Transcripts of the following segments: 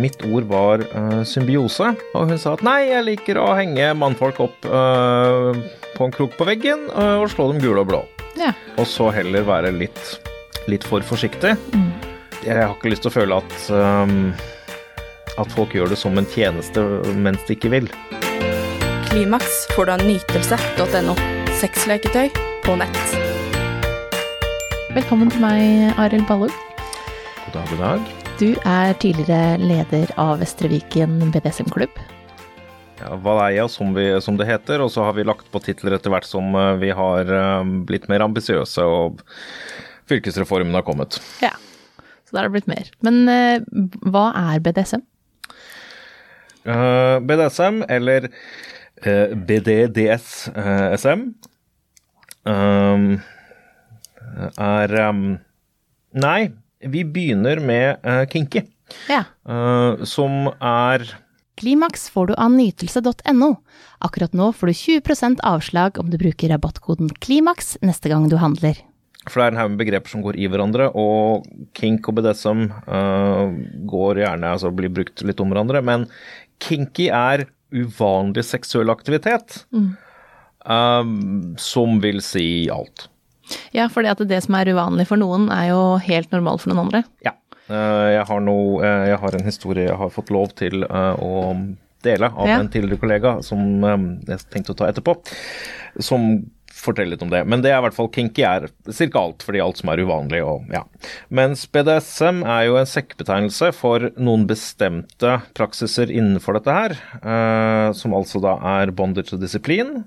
mitt ord var uh, symbiose. Og hun sa at nei, jeg liker å henge mannfolk opp uh, på en krok på veggen uh, og slå dem gule og blå. Ja. Og så heller være litt, litt for forsiktig. Mm. Jeg har ikke lyst til å føle at um, at folk gjør det som en tjeneste mens de ikke vil. Klimaks får du av nytelse.no. Sexleketøy på nett. Velkommen til meg, Arild Ballug. God dag, god dag. Du er tidligere leder av Vestre Viken BDSM-klubb. Ja, Valeia, som, vi, som det heter, og så har vi lagt på titler etter hvert som uh, vi har uh, blitt mer ambisiøse og fylkesreformen har kommet. Ja, så da har det blitt mer. Men eh, hva er BDSM? BDSM, eller BDDSSM, er Nei, vi begynner med uh, kinky, Ja. uh, som er Klimaks får du av nytelse.no. Akkurat nå får du 20% avslag om du bruker rabattkoden KLIMAKS neste gang du handler. For det er en haug med begreper som går i hverandre, og kink og BDSM uh, går gjerne, altså blir brukt litt om hverandre. Men kinky er uvanlig seksuell aktivitet, um, som vil si alt. Ja, for det, det som er uvanlig for noen, er jo helt normalt for noen andre. Ja. Uh, jeg, har noe, uh, jeg har en historie jeg har fått lov til uh, å dele av Ja. en tidligere kollega, som jeg tenkte å ta etterpå, som forteller litt om det. Men det er i hvert fall kinky er ca. alt, fordi alt som er uvanlig og ja. Mens BDSM er jo en sekkebetegnelse for noen bestemte praksiser innenfor dette her, eh, som altså da er bondage og disiplin,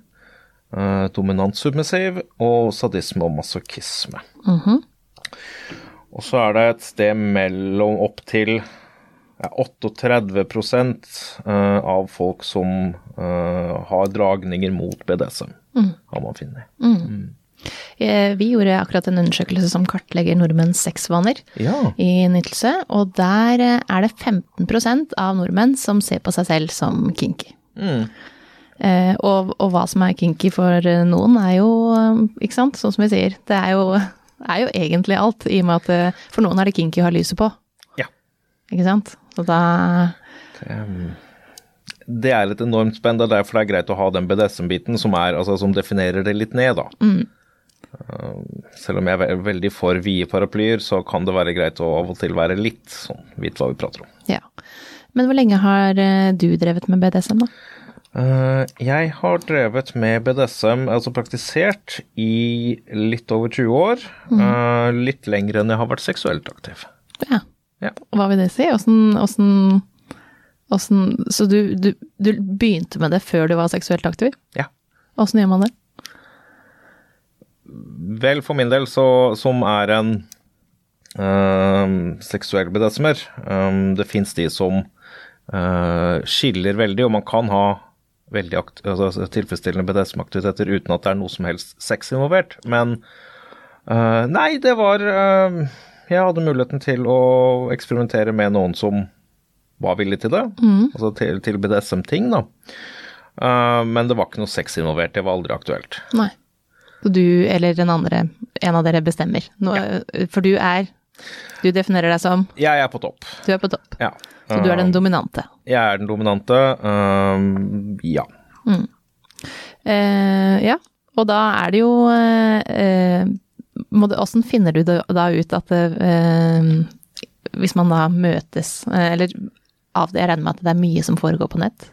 eh, dominant submissiv og sadisme og masochisme. Og så er det et sted mellom opp til ja, 38 eh, av folk som eh, har dragninger mot BDSM, har man funnet. Eh, Vi gjorde akkurat en undersøkelse som kartlegger nordmenns sexvaner Ja. i nytelse, og der er det 15% av nordmenn som ser på seg selv som kinky. Eh, og, og hva som er kinky for eh, noen, er jo, eh, ikke sant, sånn som vi sier, det er jo, er jo egentlig alt, i og med at eh, for noen er det kinky å ha lyset på. Ja. Ikke sant? Så da Det er et enormt spenn. Det er derfor det er greit å ha den BDSM-biten som, er, altså, som definerer det litt ned, da. Mm. selv om jeg er veldig for vide paraplyer, så kan det være greit å av og til være litt sånn, vite hva vi prater om. Ja. Men hvor lenge har eh, du drevet med BDSM, da? Uh, jeg har drevet med BDSM, altså praktisert, i litt over 20 år. Uh, litt lenger enn jeg har vært seksuelt aktiv. Ja. Ja. Hva vil det si? Åssen åssen- åssen- Så du, du, du begynte med det før du var seksuelt aktiv? Ja. Åssen gjør man det? Vel, for min del, så, som er en um, seksuell BDSM-er um, Det fins de som uh, skiller veldig, og man kan ha veldig akt altså, tilfredsstillende BDSM-aktiviteter uten at det er noe som helst sex involvert. Men uh, nei, det var uh, Jeg hadde muligheten til å eksperimentere med noen som var villig til det. Altså til, til BDSM-ting, da. Uh, men det var ikke noe sex involvert. Det var aldri aktuelt. Nei. Så du eller den andre, en av dere bestemmer. Nå, For du er Du definerer deg som Jeg er på topp. Du er på topp. Ja. Så du er den dominante. Jeg er den dominante. um, ja. Eh, ja. Og da er det jo eh, må det, finner du da ut at eh, Hvis man da møtes, eh, eller av det, jeg regner med at det er mye som foregår på nett?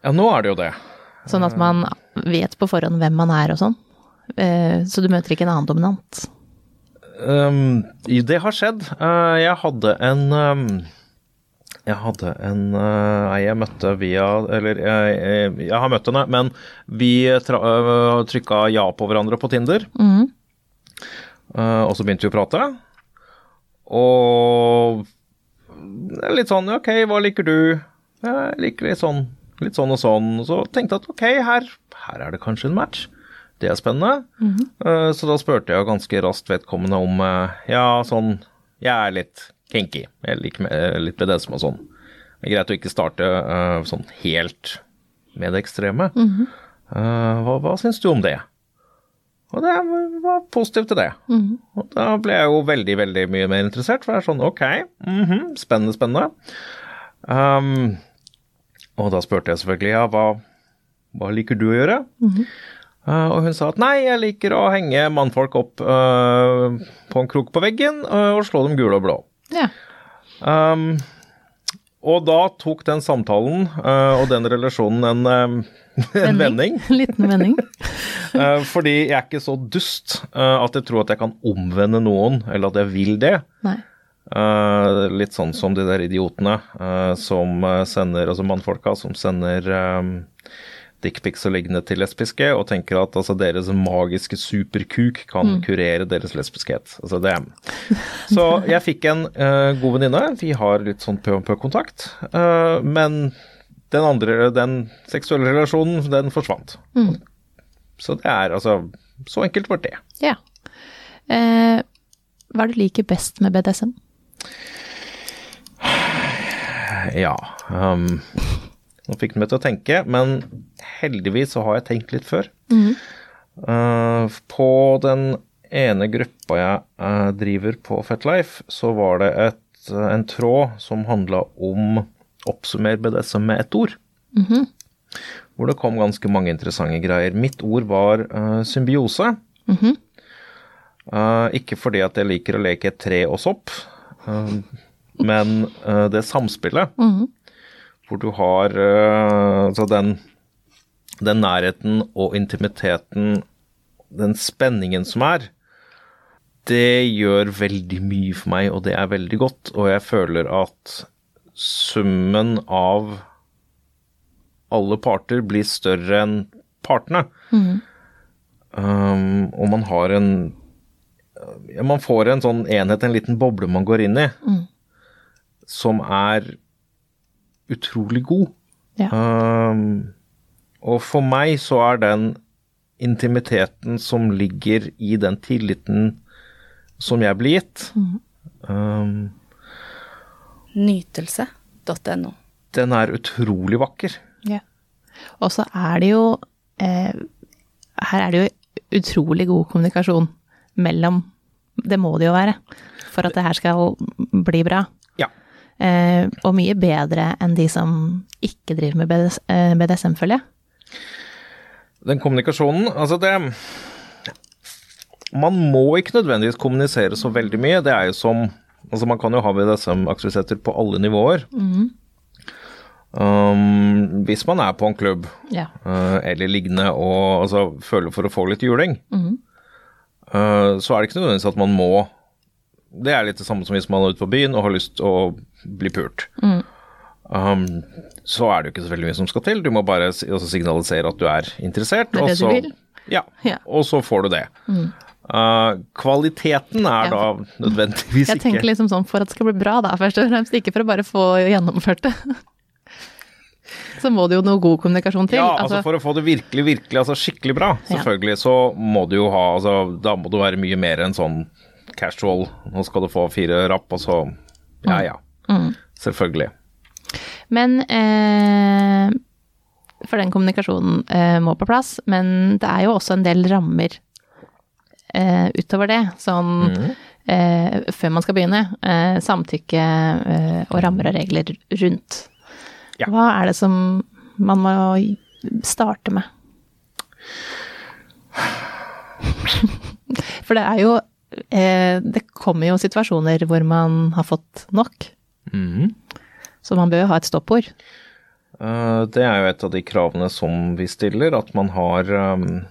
ja, nå er det jo det. Sånn at man vet på forhånd hvem man er og sånn. Eh, Så du møter ikke en annen dominant. Um, det har skjedd. Eh, jeg hadde en øhm, Jeg hadde en Nei, jeg møtte via Eller jeg, jeg, jeg har møtt henne, men vi tra, øh, trykka ja på hverandre på Tinder. Mm. Eh, og så begynte vi å prate. Og litt sånn Ok, hva liker du? Jeg liker litt sånn, litt sånn og sånn. Så tenkte jeg at ok, her, her er det kanskje en match. Det er spennende. Eh, så da spurte jeg ganske raskt vedkommende om eh, Ja, sånn Jeg er litt kinky. Jeg liker med, eh, litt BDSM og sånn. Det er greit å ikke starte uh, sånn helt med det ekstreme. Eh, hva, hva syns du om det? Og det var positivt til det. Og da ble jeg jo veldig, veldig mye mer interessert, for det er sånn ok, mhm, spennende, spennende. Um, og da spurte jeg selvfølgelig ja, hva, hva liker du å gjøre? Uh, og hun sa at nei, jeg liker å henge mannfolk opp uh, på en krok på veggen uh, og slå dem gule og blå. Ja. Um, og da tok den samtalen uh, og den relasjonen en, um, en vending. En liten vending. Uh, fordi jeg er ikke så dust uh, at jeg tror at jeg kan omvende noen, eller at jeg vil det. Uh, litt sånn som de der idiotene uh, som uh, sender, altså mannfolka som sender um, dickpics og liggende til lesbiske, og tenker at altså, deres magiske superkuk kan kurere deres lesbiskhet. Altså, det. Så jeg fikk en uh, god venninne. Vi har litt sånn pø-om-pø-kontakt. Uh, men den andre, den seksuelle relasjonen, den forsvant. Så det er altså Så enkelt var det. Ja. Eh, hva er det du liker best med BDSM? Ja. Um, nå fikk du meg til å tenke, men heldigvis så har jeg tenkt litt før. Uh, på den ene gruppa jeg uh, driver på FetLife, så var det et, uh, en tråd som handla om oppsummer BDSM med ett ord. Hvor det kom ganske mange interessante greier. Mitt ord var uh, symbiose. Uh, ikke fordi at jeg liker å leke tre og sopp, men det samspillet hvor du har uh, altså den, den nærheten og intimiteten, den spenningen som er, det gjør veldig mye for meg, og det er veldig godt. Og jeg føler at summen av alle parter blir større enn partene. Um, og man har en ja, Man får en sånn enhet, en liten boble man går inn i, som er utrolig god. Ja. Um, og for meg så er den intimiteten som ligger i den tilliten som jeg blir gitt, um, Nytelse.no. den er utrolig vakker. Ja. Og så er det jo eh, Her er det jo utrolig god kommunikasjon mellom Det må det jo være for at det her skal bli bra. Ja. Eh, og mye bedre enn de som ikke driver med BDS, eh, BDSM, føler jeg. Den kommunikasjonen, altså det Man må ikke nødvendigvis kommunisere så veldig mye. Det er jo som Altså man kan jo ha BDSM-aktiviteter på alle nivåer. Um, hvis man er på en klubb Ja. uh, eller lignende og altså, føler for å få litt juling, eh, så er det ikke nødvendigvis at man må Det er litt det samme som hvis man er ute på byen og har lyst til å bli pult. Um, så er det jo ikke så veldig mye som skal til. Du må bare altså signalisere at du er interessert. Det er og det du så, vil. Ja, Ja. og så får du det. Uh, kvaliteten er Ja. da nødvendigvis ikke Jeg tenker liksom sånn for at det skal bli bra, da, først og fremst. Ikke for å bare få gjennomført det. Så må det jo noe god kommunikasjon til. Ja, altså for å få det virkelig, virkelig, altså skikkelig bra, Ja. selvfølgelig, så må du jo ha altså Da må du være mye mer enn sånn casual. Nå skal du få fire rapp, og så Ja, ja. Selvfølgelig. Men eh, For den kommunikasjonen eh, må på plass, men det er jo også en del rammer eh, utover det. Sånn eh, før man skal begynne. Eh, samtykke eh, og rammer og regler rundt. Ja. Hva er det som man må starte med? For det er jo eh, Det kommer jo situasjoner hvor man har fått nok. Så man bør jo ha et stoppord. Eh, det er jo et av de kravene som vi stiller, at man har um,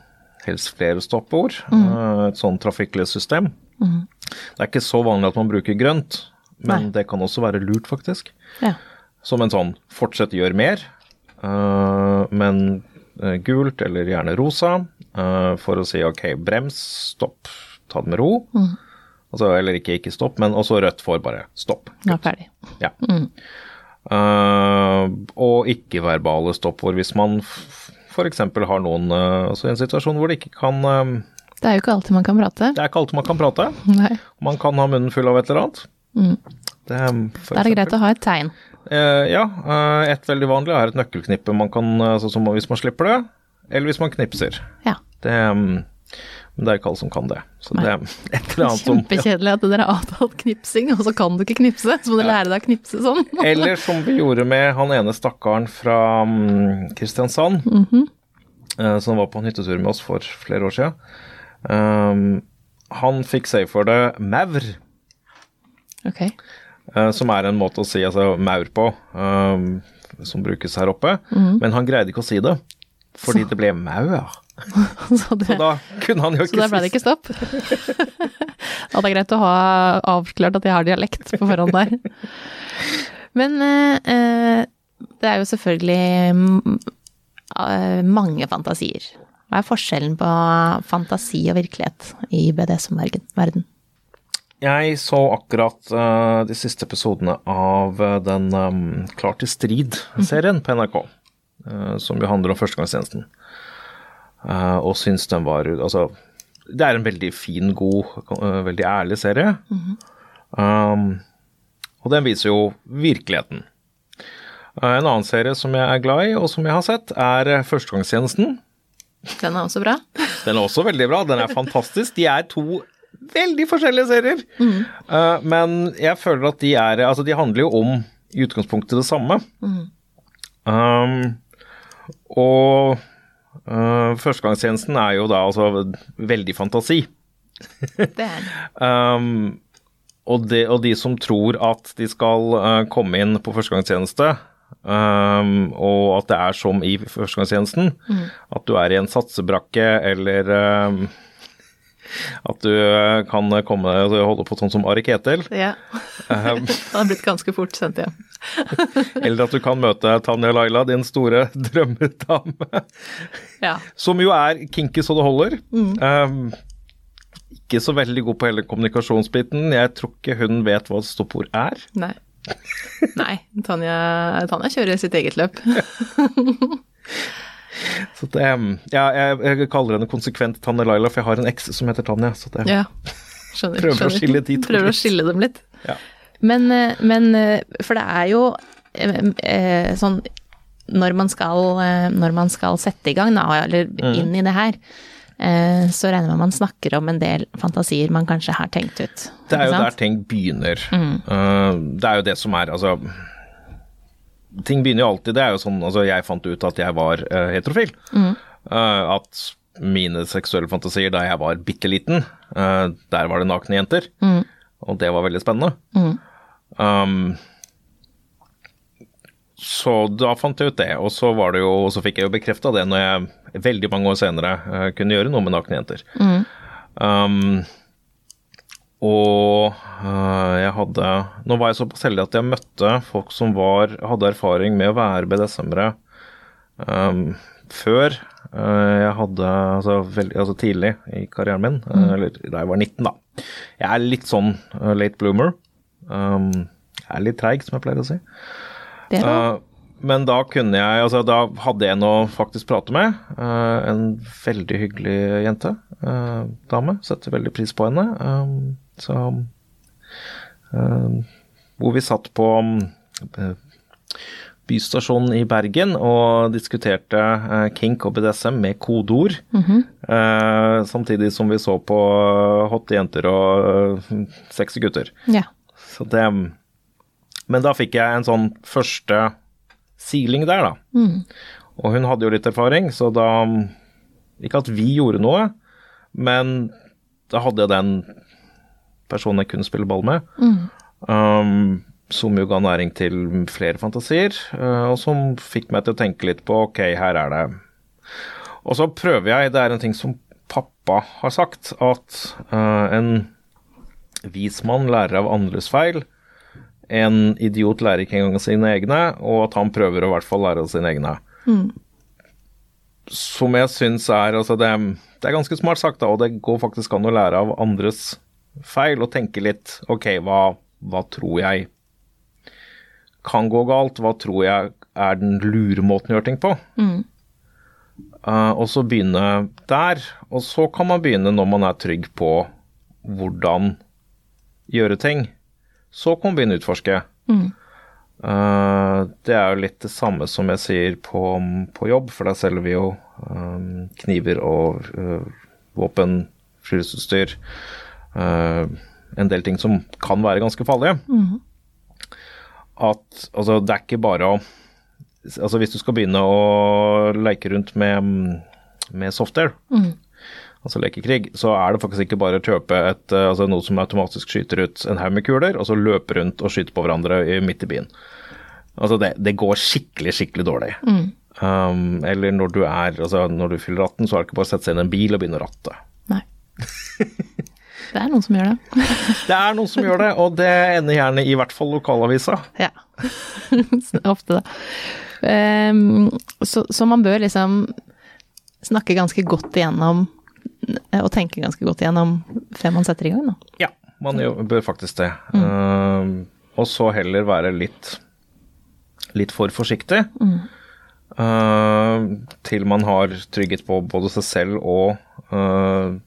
helst flere stoppord. eh, et sånn Mm. Det er ikke så vanlig at man bruker grønt, men Nei. det kan også være lurt, faktisk. Ja. Som en sånn fortsett gjør mer, eh, men gult eller gjerne rosa, for å si ok, brems, stopp, ta det med ro. Altså, eller ikke ikke stopp, men også rødt får bare stopp. Nå er ferdig. Ja. Eh, og ikke-verbale stoppord hvis man f.eks. har noen uh, altså en situasjon hvor det ikke kan uh, Det er jo ikke alltid man kan prate. Det er ikke alltid man kan prate. Nei. Man kan ha munnen full av et eller annet. Det, er, for Da er det greit å ha et tegn. Ja, et veldig vanlig er et nøkkelknippe man kan, sånn som hvis man slipper det, eller hvis man knipser. Ja. Det, mm, Men det er ikke alle som kan det. Så det er et eller annet som Kjempekjedelig at dere har avtalt knipsing, og så kan du ikke knipse. Så må du lære deg å knipse sånn. Eller som vi gjorde med han ene stakkaren fra mm, Kristiansand, eh, som var på en hyttetur med oss for flere år siden. Um, han fikk seg for det maur, okay. uh, som er en måte å si altså maur på, um, som brukes her oppe. Men han greide ikke å si det, fordi det ble maur. Så, det, Så da kunne han jo ikke så da ble det ikke stopp. ja, det er greit å ha avklart at jeg har dialekt på forhånd der. Men eh, eh, det er jo selvfølgelig eh, mange fantasier. Hva er forskjellen på fantasi og virkelighet i BDSM-verden? Jeg så akkurat uh, de siste episodene av uh, den um, Klar til strid-serien på NRK, Uh, som jo handler om førstegangstjenesten. Eh, og syns den var Altså, det er en veldig fin, god, eh, veldig ærlig serie. um, og den viser jo virkeligheten. Eh, en annen serie som jeg er glad i, og som jeg har sett, er Førstegangstjenesten. Den er også bra. Den er også veldig bra. Den er fantastisk. De er to veldig forskjellige serier. Eh, men jeg føler at de er Altså, de handler jo om i utgangspunktet det samme. Um, og uh, førstegangstjenesten er jo da altså veldig fantasi. Det er. Um, og, det, og de som tror at de skal uh, komme inn på førstegangstjeneste, um, og at det er som i førstegangstjenesten, at du er i en satsebrakke eller um, at du uh, kan komme og holde på sånn som Ari Ketil, Ja. Han Det hadde blitt ganske fort sendt hjem. eller at du kan møte Tanja Laila, din store drømmedame, Ja. som jo er kinky så det holder. Um, ikke så veldig god på hele kommunikasjonsbiten. Jeg tror ikke hun vet hva et stoppord er. Nei. Nei, Tanja, Tanja kjører sitt eget løp. Så det, ja, jeg, jeg kaller henne konsekvent Tanja Laila, for jeg har en eks som heter Tanja. Så det, Ja, skjønner. Prøver å skille de to Prøver å skille dem litt. Ja. Men, eh, men eh, For det er jo eh, sånn når man skal, når man skal sette i gang, da, eller Mm. inn i det her, så regner jeg med man snakker om en del fantasier man kanskje har tenkt ut. det er jo der ting begynner. Mm. det er jo det som er Altså Ting begynner jo alltid Det er jo sånn Altså, jeg fant ut at jeg var heterofil. Mm. at mine seksuelle fantasier da jeg var bitte liten, der var det nakne jenter. Og det var veldig spennende. Um, så da fant jeg ut det, og så var det jo, så fikk jeg jo bekrefta det når jeg veldig mange år senere uh, kunne gjøre noe med nakne jenter. Um, og uh, jeg hadde Nå var jeg såpass heldig at jeg møtte folk som var, hadde erfaring med å være BDSM-ere um, før eh, jeg hadde altså, veld, altså tidlig i karrieren min, mm. eller da jeg var 19, da. Jeg er litt sånn late bloomer. Um, jeg er litt treig, som jeg pleier å si. Det da. Eh, men da kunne jeg Altså, da hadde jeg en å faktisk prate med. Uh, en veldig hyggelig jente. Uh, dame. Setter veldig pris på henne. Um, så um, Hvor vi satt på eh, Bystasjonen i Bergen og diskuterte eh, kink og BDSM med kodeord. eh, samtidig som vi så på eh, hotte jenter og uh, sexy gutter. Ja. Så det Men da fikk jeg en sånn første siling der, da. Og hun hadde jo litt erfaring, så da Ikke at vi gjorde noe, men da hadde jeg den personen jeg kunne spille ball med. Um, som jo ga næring til flere fantasier, uh, og som fikk meg til å tenke litt på ok, her er det Og så prøver jeg, det er en ting som pappa har sagt, at uh, en vis mann lærer av andres feil. En idiot lærer ikke engang sine egne, og at han prøver å i hvert fall lære av sine egne. Som jeg syns er altså det, det er ganske smart sagt, da, og det går faktisk an å lære av andres feil og tenke litt Ok, hva, hva tror jeg kan gå galt? Hva tror jeg er den lure måten å gjøre ting på? Eh, og så begynne der. Og så kan man begynne når man er trygg på hvordan gjøre ting. Så kan man begynne å utforske. Eh, det er jo litt det samme som jeg sier på, på jobb, for der selger vi jo eh, kniver og uh, våpen friluftsutstyr. Uh, en del ting som kan være ganske farlige. At altså, det er ikke bare å Altså hvis du skal begynne å leke rundt med, med software, altså lekekrig, så er det faktisk ikke bare å kjøpe et, eh, altså noe som automatisk skyter ut en haug med kuler, og så løpe rundt og skyte på hverandre i, midt i byen. Altså det, det går skikkelig, skikkelig dårlig. Um, eller når du er, altså når du fyller 18, så er det ikke bare å sette seg inn i en bil og begynne å ratte. Nei. Det er noen som gjør det. Det er noen som gjør det, og det ender gjerne i hvert fall lokalavisa. Ja. Ofte, det. Um, så, så man bør liksom snakke ganske godt igjennom og tenke ganske godt igjennom før man setter i gang, da. Ja, man bør faktisk det. Um, og så heller være litt, litt for forsiktig. Uh, til man har trygghet på både seg selv og uh,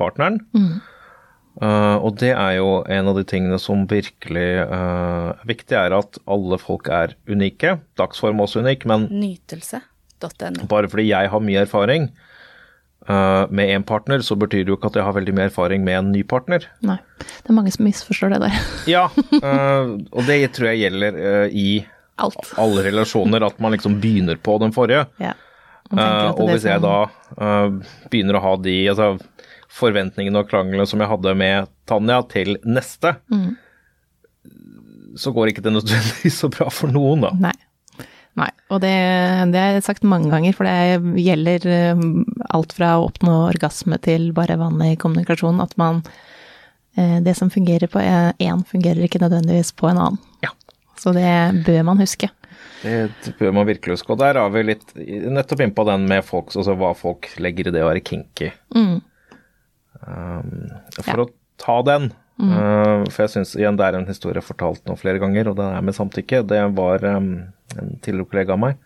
partneren. Uh, og det er jo en av de tingene som virkelig uh, er viktig, er at alle folk er unike. Dagsform også unik, men Nytelse.no. bare fordi jeg har mye erfaring uh, med en partner, så betyr det jo ikke at jeg har veldig mye erfaring med en ny partner. Nei. Det er mange som misforstår det der. Ja, uh, og det tror jeg gjelder uh, i Alt. alle relasjoner, at man liksom begynner på den forrige. Ja. Og hvis jeg da begynner å ha de altså, forventningene og kranglene som jeg hadde med Tanja, til neste, Mm. så går ikke det nødvendigvis så bra for noen, da. Nei. Nei. Og det, det har jeg sagt mange ganger, for det gjelder eh, alt fra å oppnå orgasme til bare vanlig kommunikasjon, at man eh, Det som fungerer på én, fungerer ikke nødvendigvis på en annen. Ja. Så det bør man huske. Det bør man virkelig huske. Og der er vi litt nettopp innpå den med folk, altså hva folk legger i det å være kinky. Mm. Um, for Ja. å ta den, uh, for jeg syns igjen det er en historie har fortalt nå flere ganger, og den er med samtykke. Det var um, en tidligere kollega av meg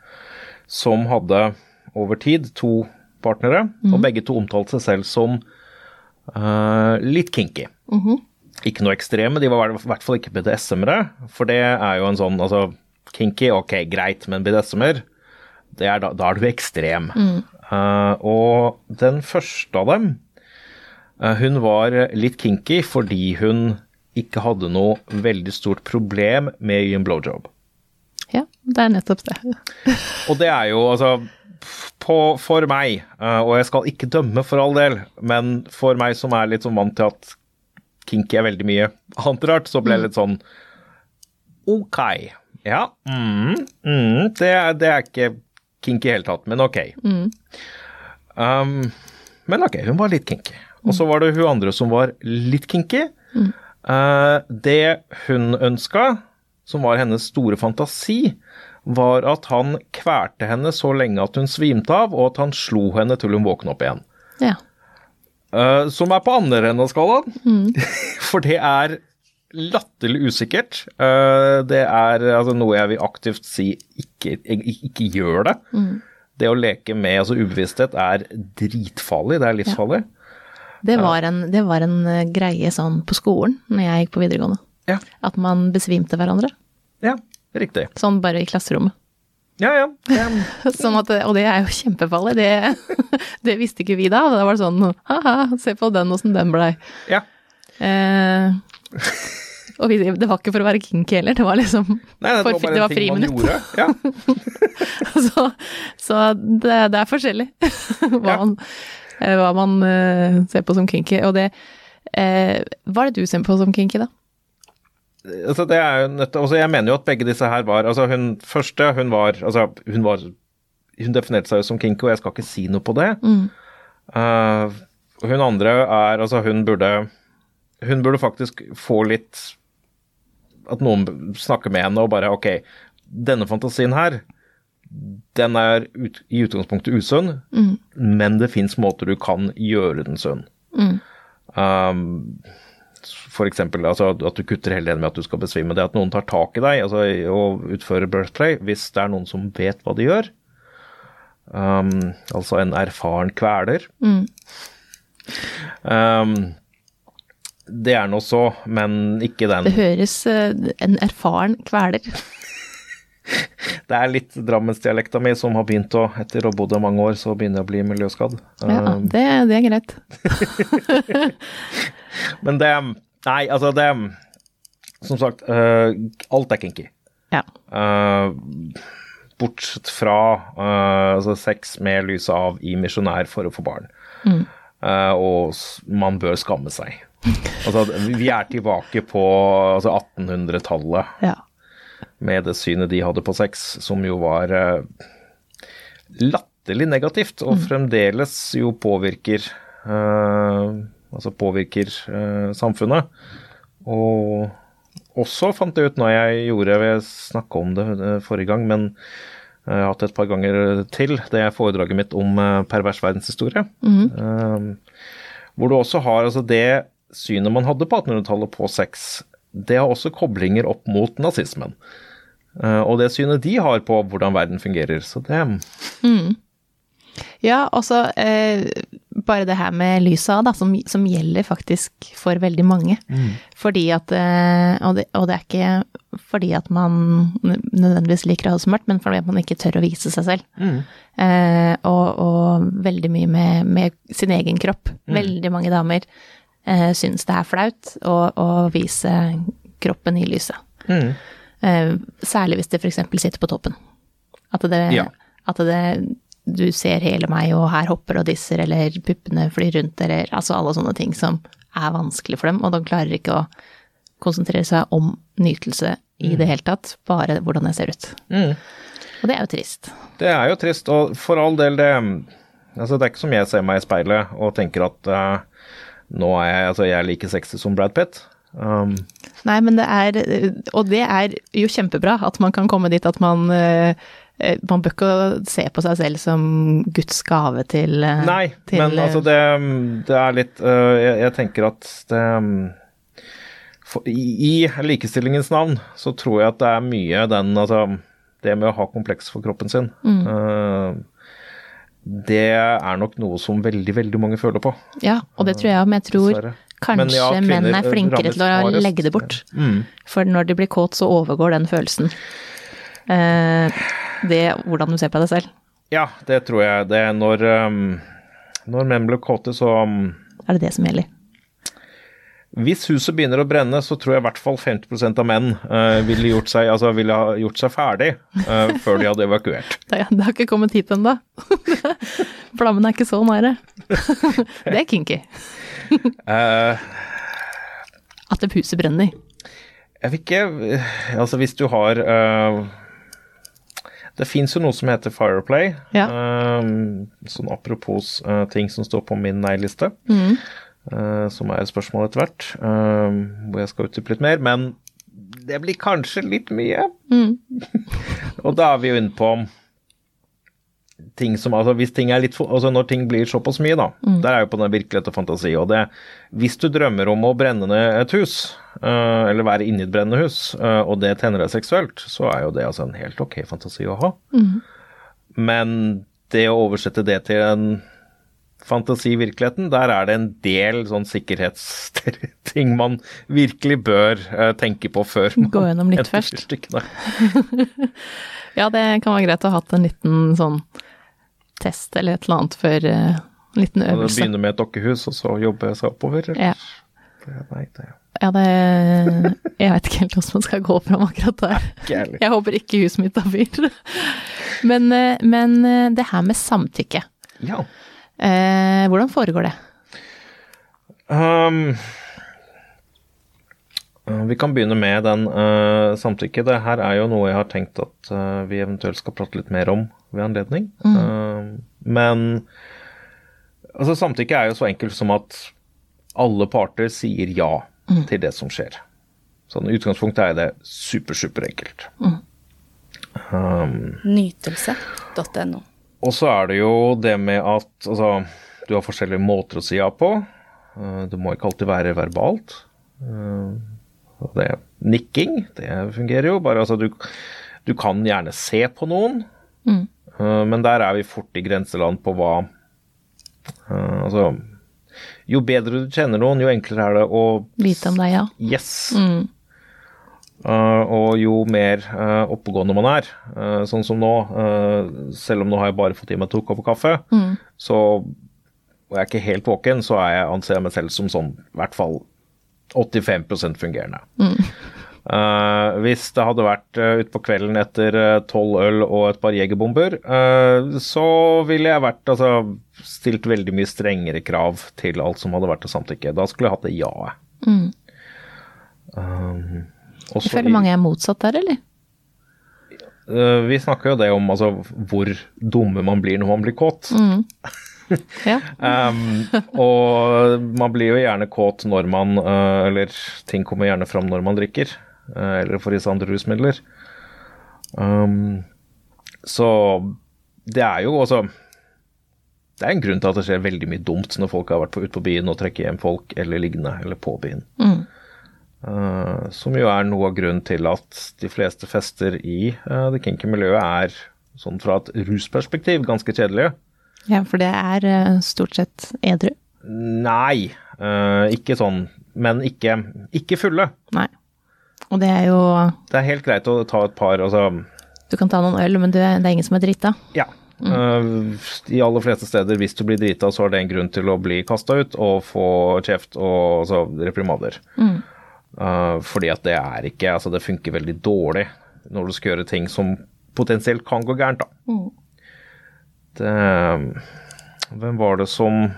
som hadde over tid to partnere, og begge to omtalte seg selv som uh, litt kinky. Ikke noe ekstreme, de var i hvert fall ikke BDSM-ere, for det er jo en sånn altså Kinky, ok, greit, men BDSM-er, er da, da er du ekstrem. Uh, og den første av dem, uh, hun var litt kinky fordi hun ikke hadde noe veldig stort problem med å gi en blowjob. Ja, det er nettopp det. Og det er jo altså på, For meg, uh, og jeg skal ikke dømme for all del, men for meg som er litt sånn vant til at kinky er veldig mye annet rart, så ble jeg litt sånn Ok. Ja. Mm, mm, det, er- det er ikke kinky i hele tatt, men ok. Um, men ok, hun var litt kinky. Og så var det hun andre som var litt kinky. Uh, det hun ønska, som var hennes store fantasi, var at han kverte henne så lenge at hun svimte av, og at han slo henne til hun våkna opp igjen. Ja. Uh, som er på andre enden av skalaen. For det er latterlig usikkert. Uh, det er altså, noe jeg vil aktivt si ikke, ikke, gjør det. Det å leke med altså, ubevissthet er dritfarlig. Det er livsfarlig. Det var, en, det var en eh, greie sånn på skolen når jeg gikk på videregående. Ja, At man besvimte hverandre. ja riktig. Sånn bare i klasserommet. Ja, ja. Sånn at, og det er jo kjempefarlig. Det, det visste ikke vi da. Da var det sånn ha-ha, se på den åssen den blei. ja. Eh, og vi, det var ikke for å være kinky heller, det var liksom Nei, det for, var bare det var friminutt. Ja. så så det, det er forskjellig hva Ja. man, eh, hva man uh, ser på som kinky. Og det uh, Hva er det du ser på som kinky, da? Altså det er jo nødt altså Jeg mener jo at begge disse her var altså Hun første, hun var altså hun var Hun definerte seg jo som kinky, og jeg skal ikke si noe på det. Uh, hun andre er Altså, hun burde Hun burde faktisk få litt At noen snakker med henne og bare Ok, denne fantasien her, den er ut, i utgangspunktet usunn, men det fins måter du kan gjøre den sunn. Um, for eksempel altså, at du kutter hele tiden med at du skal besvime. Det at noen tar tak i deg altså, og utfører birthday, hvis det er noen som vet hva de gjør. Um, altså en erfaren kveler. Um, det er nå så, men ikke den Det høres eh, en erfaren kveler. det er litt drammensdialekta mi som har begynt å, etter å ha bodd her mange år, så begynner jeg å bli miljøskadd. Ja, Um, det, det er greit. Men det Nei, altså det Som sagt, uh, alt er kinky. Ja. Uh, bortsett fra uh, altså sex med lyset av i misjonær for å få barn. Eh, og man bør skamme seg. Altså, vi er tilbake på altså 1800-tallet ja. Med det synet de hadde på sex, som jo var eh, latterlig negativt, og fremdeles jo påvirker eh, Altså påvirker eh, samfunnet. Og også fant jeg ut når jeg gjorde Jeg snakka om det forrige gang, men jeg har hatt det et par ganger til. Det er foredraget mitt om pervers verdenshistorie. Eh, hvor du også har altså det synet man hadde på 1800-tallet på sex, det har også koblinger opp mot nazismen. Eh, og det synet de har på hvordan verden fungerer. Så det Ja, også eh, bare det her med lysa, da, som, som gjelder faktisk for veldig mange. Fordi at eh, og, det, og det er ikke fordi at man nødvendigvis liker å ha det så mørkt, men fordi at man ikke tør å vise seg selv. Eh, og, og veldig mye med, med sin egen kropp. Veldig mange damer eh, syns det er flaut å, å vise kroppen i lyset. Eh, særlig hvis det f.eks. sitter på toppen. At det, Ja. at det du ser hele meg, og her hopper og disser, eller puppene flyr rundt, eller altså alle sånne ting som er vanskelig for dem, og de klarer ikke å konsentrere seg om nytelse i det hele tatt, bare hvordan jeg ser ut. Og det er jo trist. Det er jo trist, og for all del, det altså Det er ikke som jeg ser meg i speilet og tenker at eh, nå er jeg altså jeg er like sexy som Brad Pitt. Um, Nei, men det er Og det er jo kjempebra at man kan komme dit at man eh, eh, Man bør ikke se på seg selv som Guds gave til eh, nei, til, men altså det, det er litt jeg, jeg tenker at det um, for, i, likestillingens navn så tror jeg at det er mye den altså Det med å ha kompleks for kroppen sin. øh, det er nok noe som veldig, veldig mange føler på. Ja, og det tror jeg, men jeg tror Dessverre. kanskje Men ja, menn er flinkere til å hardest. legge det bort. Mm. For når de blir kåt, så overgår den følelsen. Eh, det hvordan du ser på deg selv. Ja, det tror jeg. Det når, um, når menn blir kåte, så um, Er det det som gjelder? Hvis huset begynner å brenne, så tror jeg i hvert fall 50 av menn uh, ville, gjort seg, altså, ville ha gjort seg ferdig uh, før de hadde evakuert. Det, det har ikke kommet hit ennå. Flammen er ikke så nære. det er kinky. Uh, At det huset brenner. jeg vet ikke Altså, hvis du har Det fins jo noe som heter Fireplay. Ja. Sånn apropos ting som står på min nei-liste. Mm. Uh, som er et spørsmål etter hvert, um, hvor jeg skal utdype litt mer. Men det blir kanskje litt mye. Mm. og da er vi jo inne på ting som altså hvis ting er litt for, altså Når ting blir såpass mye, da. Mm. Der er jo på den virkelighet og fantasi. Og det Hvis du drømmer om å brenne ned et hus, uh, eller være inni et brennende hus, uh, og det tenner deg seksuelt, så er jo det altså en helt ok fantasi å ha. Mm. Men det å oversette det til en fantasi i virkeligheten, der er det en del sånn sikkerhetsting man virkelig bør uh, tenke på før man Gå gjennom litt først. Ja, det kan være greit å ha hatt en liten sånn test eller et eller annet før uh, en liten øvelse. Begynne med et dokkehus, og så jobbe seg oppover. eller? Ja. Det, nei, det Ja, det Jeg vet ikke helt hvordan man skal gå fram akkurat der. jeg håper ikke huset mitt tar fyr. Men, eh, men det her med samtykke, Ja. Eh, hvordan foregår det? Um, uh, vi kan begynne med den uh, samtykke. Det her er jo noe jeg har tenkt at uh, vi eventuelt skal prate litt mer om ved anledning. Um, men altså, samtykke er jo så enkelt som at alle parter sier ja til det som skjer. Sånn i utgangspunktet er det super, super enkelt. Um, Nytelse.no. og så er det jo det med at altså, du har forskjellige måter å si ja på. Eh, Det må ikke alltid være verbalt. Det er Nikking, det fungerer jo. Bare altså du, du kan gjerne se på noen, Mm. eh, men der er vi fort i grenseland på hva eh, Altså Jo bedre du kjenner noen, jo enklere er det å Vite om deg, ja. Yes. Mm. Uh, og jo mer uh, oppegående man er, uh, sånn som nå Selv om nå har jeg bare fått i meg to kopper kaffe, mm. så og jeg er ikke helt våken, så er jeg, anser jeg meg selv som sånn i hvert fall 85 fungerende. Mm. Uh, hvis det hadde vært uh, utpå kvelden etter tolv uh, øl og et par jegerbomber, uh, så ville jeg vært altså, stilt veldig mye strengere krav til alt som hadde vært til samtykke. Da skulle jeg hatt det ja-et. Mm. Um, jeg føler mange er motsatt der, eller? Uh, vi snakker jo det om altså, hvor dumme man blir når man blir kåt. Mm. Ja. um, og man blir jo gjerne kåt når man uh, Eller ting kommer gjerne fram når man drikker. Uh, eller får i seg andre rusmidler. Um, så det er jo også Det er en grunn til at det skjer veldig mye dumt når folk har vært ute på byen og trekker hjem folk eller liggende eller på byen. Mm. Uh, som jo er noe av grunnen til at de fleste fester i uh, det kinky miljøet er, sånn fra et rusperspektiv, ganske kjedelige. Ja, for det er uh, stort sett edru? Nei, ikke sånn. Men ikke, ikke, fulle. Nei. Og det er jo Det er helt greit å ta et par, altså Du kan ta noen øl, men du, det er ingen som er drita? Ja. Mm. De aller fleste steder, hvis du blir drita, så er det en grunn til å bli kasta ut og få kjeft og altså, reprimader. Mm. Uh, fordi at det er ikke Altså, det funker veldig dårlig når du skal gjøre ting som potensielt kan gå gærent, da. Mm. Det Hvem var det som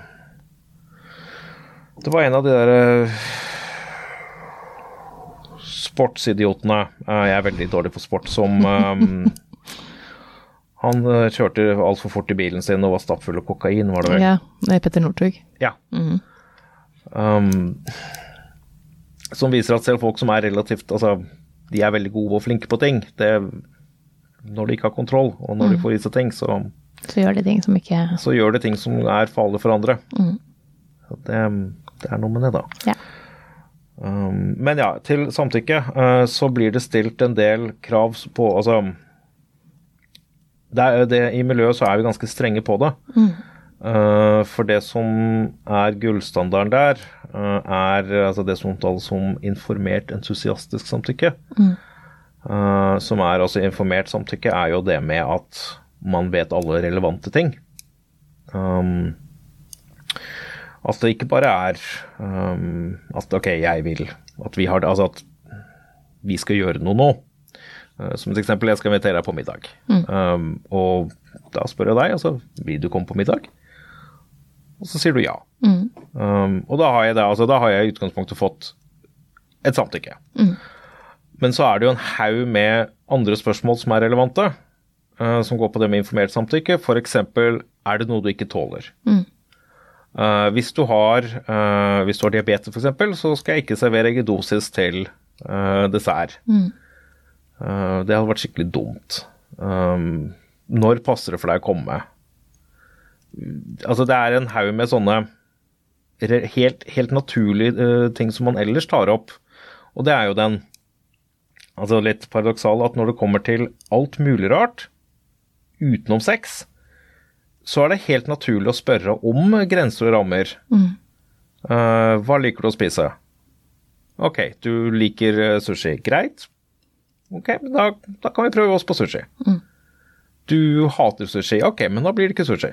Det var en av de der uh, sportsidiotene uh, Jeg er veldig dårlig på sport, som um, Han kjørte altfor fort i bilen sin og var stappfull av kokain, var det vel? Ja, er Petter Northug. Ja. Mm. Um, som viser at selv folk som er relativt Altså, de er veldig gode og flinke på ting. Det, når de ikke har kontroll, og når mm. de får i seg ting, så Så gjør de ting som ikke Så gjør de ting som er farlige for andre. Mm. Det, det, er noe med det, da. Ja. Um, men ja, til samtykke uh, så blir det stilt en del krav på Altså det er, det, I miljøet så er vi ganske strenge på det. Mm. Uh, for det som er gullstandarden der, er altså det som omtales som informert entusiastisk samtykke. Mm. Uh, som er altså informert samtykke, er jo det med at man vet alle relevante ting. Um, at det ikke bare er um, at ok, jeg vil at vi har altså at vi skal gjøre noe nå. som et eksempel, jeg skal invitere deg på middag. Mm. Um, og da spør jeg deg, altså, vil du komme på middag? og så sier du ja. Mm. Um, og da har jeg det, altså da har jeg i utgangspunktet fått et samtykke. Mm. Men så er det jo en haug med andre spørsmål som er relevante, uh, som går på det med informert samtykke. F.eks. er det noe du ikke tåler? Mm. Uh, hvis, du har, uh, hvis du har diabetes f.eks., så skal jeg ikke servere eggedosis til dessert. Mm. Det hadde vært skikkelig dumt. Um, når passer det for deg å komme? Altså, det er en haug med sånne helt, helt naturlige uh, ting som man ellers tar opp. Og det er jo den altså litt paradoksale at når det kommer til alt mulig rart utenom sex, så er det helt naturlig å spørre om grenser og rammer. Mm. Uh, hva liker du å spise? Ok, du liker eh, sushi. Greit. Ok, da, da kan vi prøve oss på sushi. Mm. Du hater sushi. Ok, men da blir det ikke sushi.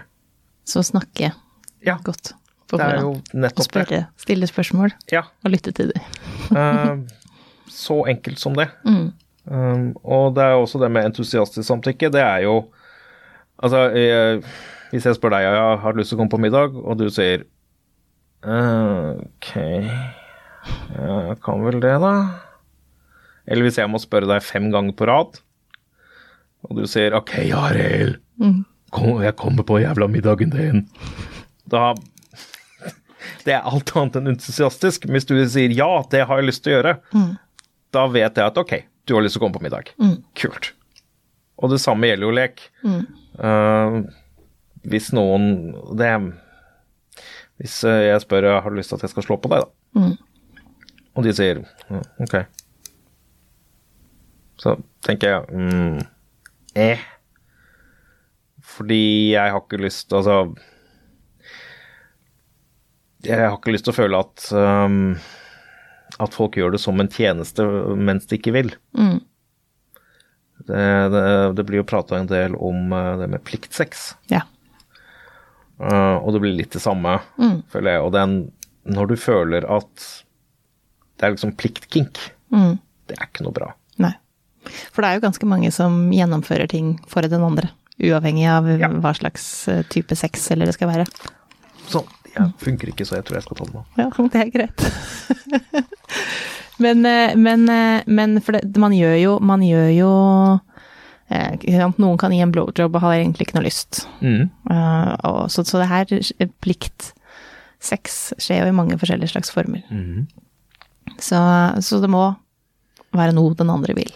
Så snakke ja. godt på forhånd. Og spørre, stille spørsmål ja. og lytte til dem. uh, så enkelt som det. Mm. Um, og det er også det med entusiastisk samtykke. Det er jo Altså, jeg, hvis jeg spør deg jeg har lyst til å komme på middag, og du sier OK Jeg kan vel det, da. Eller hvis jeg må spørre deg fem ganger på rad, og du sier OK, Arild. Mm kom, jeg kommer på jævla middagen din. Da Det er alt annet enn entusiastisk. Hvis du sier ja, det har jeg lyst til å gjøre, mm. da vet jeg at ok, du har lyst til å komme på middag. Mm. Kult. Og det samme gjelder jo lek. Mm. Uh, hvis noen det Hvis jeg spør har du lyst til at jeg skal slå på deg, da, mm. og de sier ok, så tenker jeg mm, eh fordi jeg har ikke lyst Altså Jeg har ikke lyst til å føle at um, at folk gjør det som en tjeneste mens de ikke vil. Mm. Det, det, det blir jo prata en del om eh, det med pliktsex. Ja. Uh, og det blir litt det samme, føler jeg. Og den, når du føler at det er liksom pliktkink, Mm. det er ikke noe bra. Nei. For det er jo ganske mange som gjennomfører ting for den andre. Uavhengig av Ja. hva slags eh, type sex eller det skal være. Sånn. Jeg funker ikke, så jeg tror jeg skal ta den nå. Ja, det er greit. men, eh, men, eh, men for det, man gjør jo Man gjør jo eh, Noen kan gi en blowjob og har egentlig ikke noe lyst. Mm. Uh, og, så, så det her plikt, pliktsex skjer jo i mange forskjellige slags former. Mm. Så, så det må være noe den andre vil.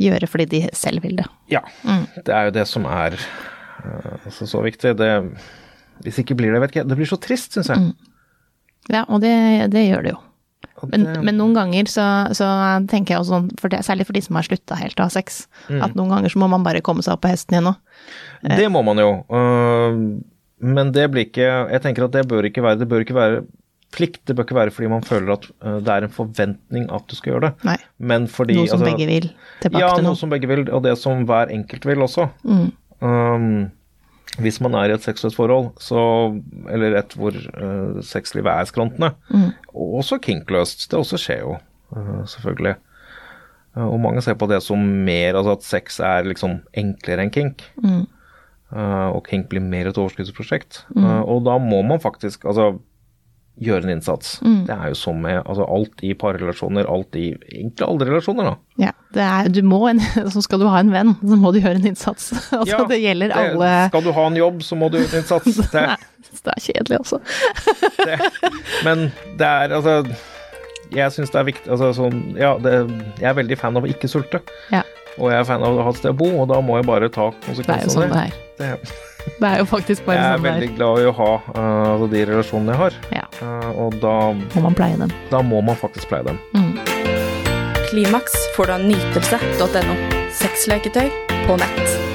Gjøre fordi de selv vil det. Ja. Det er jo det som er uh, så, så viktig. Det, hvis ikke blir det, vet ikke. Det blir så trist, syns jeg. Ja, og det, det gjør det jo. Men, men noen ganger så, så tenker jeg også sånn, for det, særlig for de som har slutta helt å ha sex, at noen ganger så må man bare komme seg opp på hesten igjen òg. Det må man jo. øh, men det blir ikke Jeg tenker at det bør ikke være Det bør ikke være plikt. Det bør ikke være fordi man føler at øh, det er en forventning at du skal gjøre det. Nei. Men fordi Noe som altså, begge vil tilbake Ja, til noe noe. som begge vil, og det som hver enkelt vil også. Mm. Um, hvis man er i et seksuelt forhold, så, eller et hvor uh, sexlivet er skrantende, Mm. også kinkløst, det også skjer jo, uh, selvfølgelig. Uh, og mange ser på det som mer, altså at sex er liksom enklere enn kink. Mm. Uh, og kink blir mer et overskuddsprosjekt. Uh, og da må man faktisk altså, gjøre en innsats. Mm. Det er jo som med altså, alt i parrelasjoner, alt i egentlig alle relasjoner, da. Ja, det er, du må en, så skal du ha en venn, så må du gjøre en innsats. Altså, Ja, det gjelder det- alle Skal du ha en jobb, så må du gjøre en innsats. Det, Nei, det er kjedelig også. det. Men det er altså Jeg syns det er viktig altså, sånn, ja, det, Jeg er veldig fan av å ikke sulte. Ja, Og jeg er fan av å ha et sted å bo, og da må jeg bare ta det er jo sånn av det det. er. Det. Det er jo faktisk bare Jeg er Jeg er veldig glad i å ha uh, de relasjonene jeg har, Ja, Uh, og da, må man pleie dem. da må man faktisk pleie dem. Klimaks får du av nytelse.no. Sexleketøy på nett.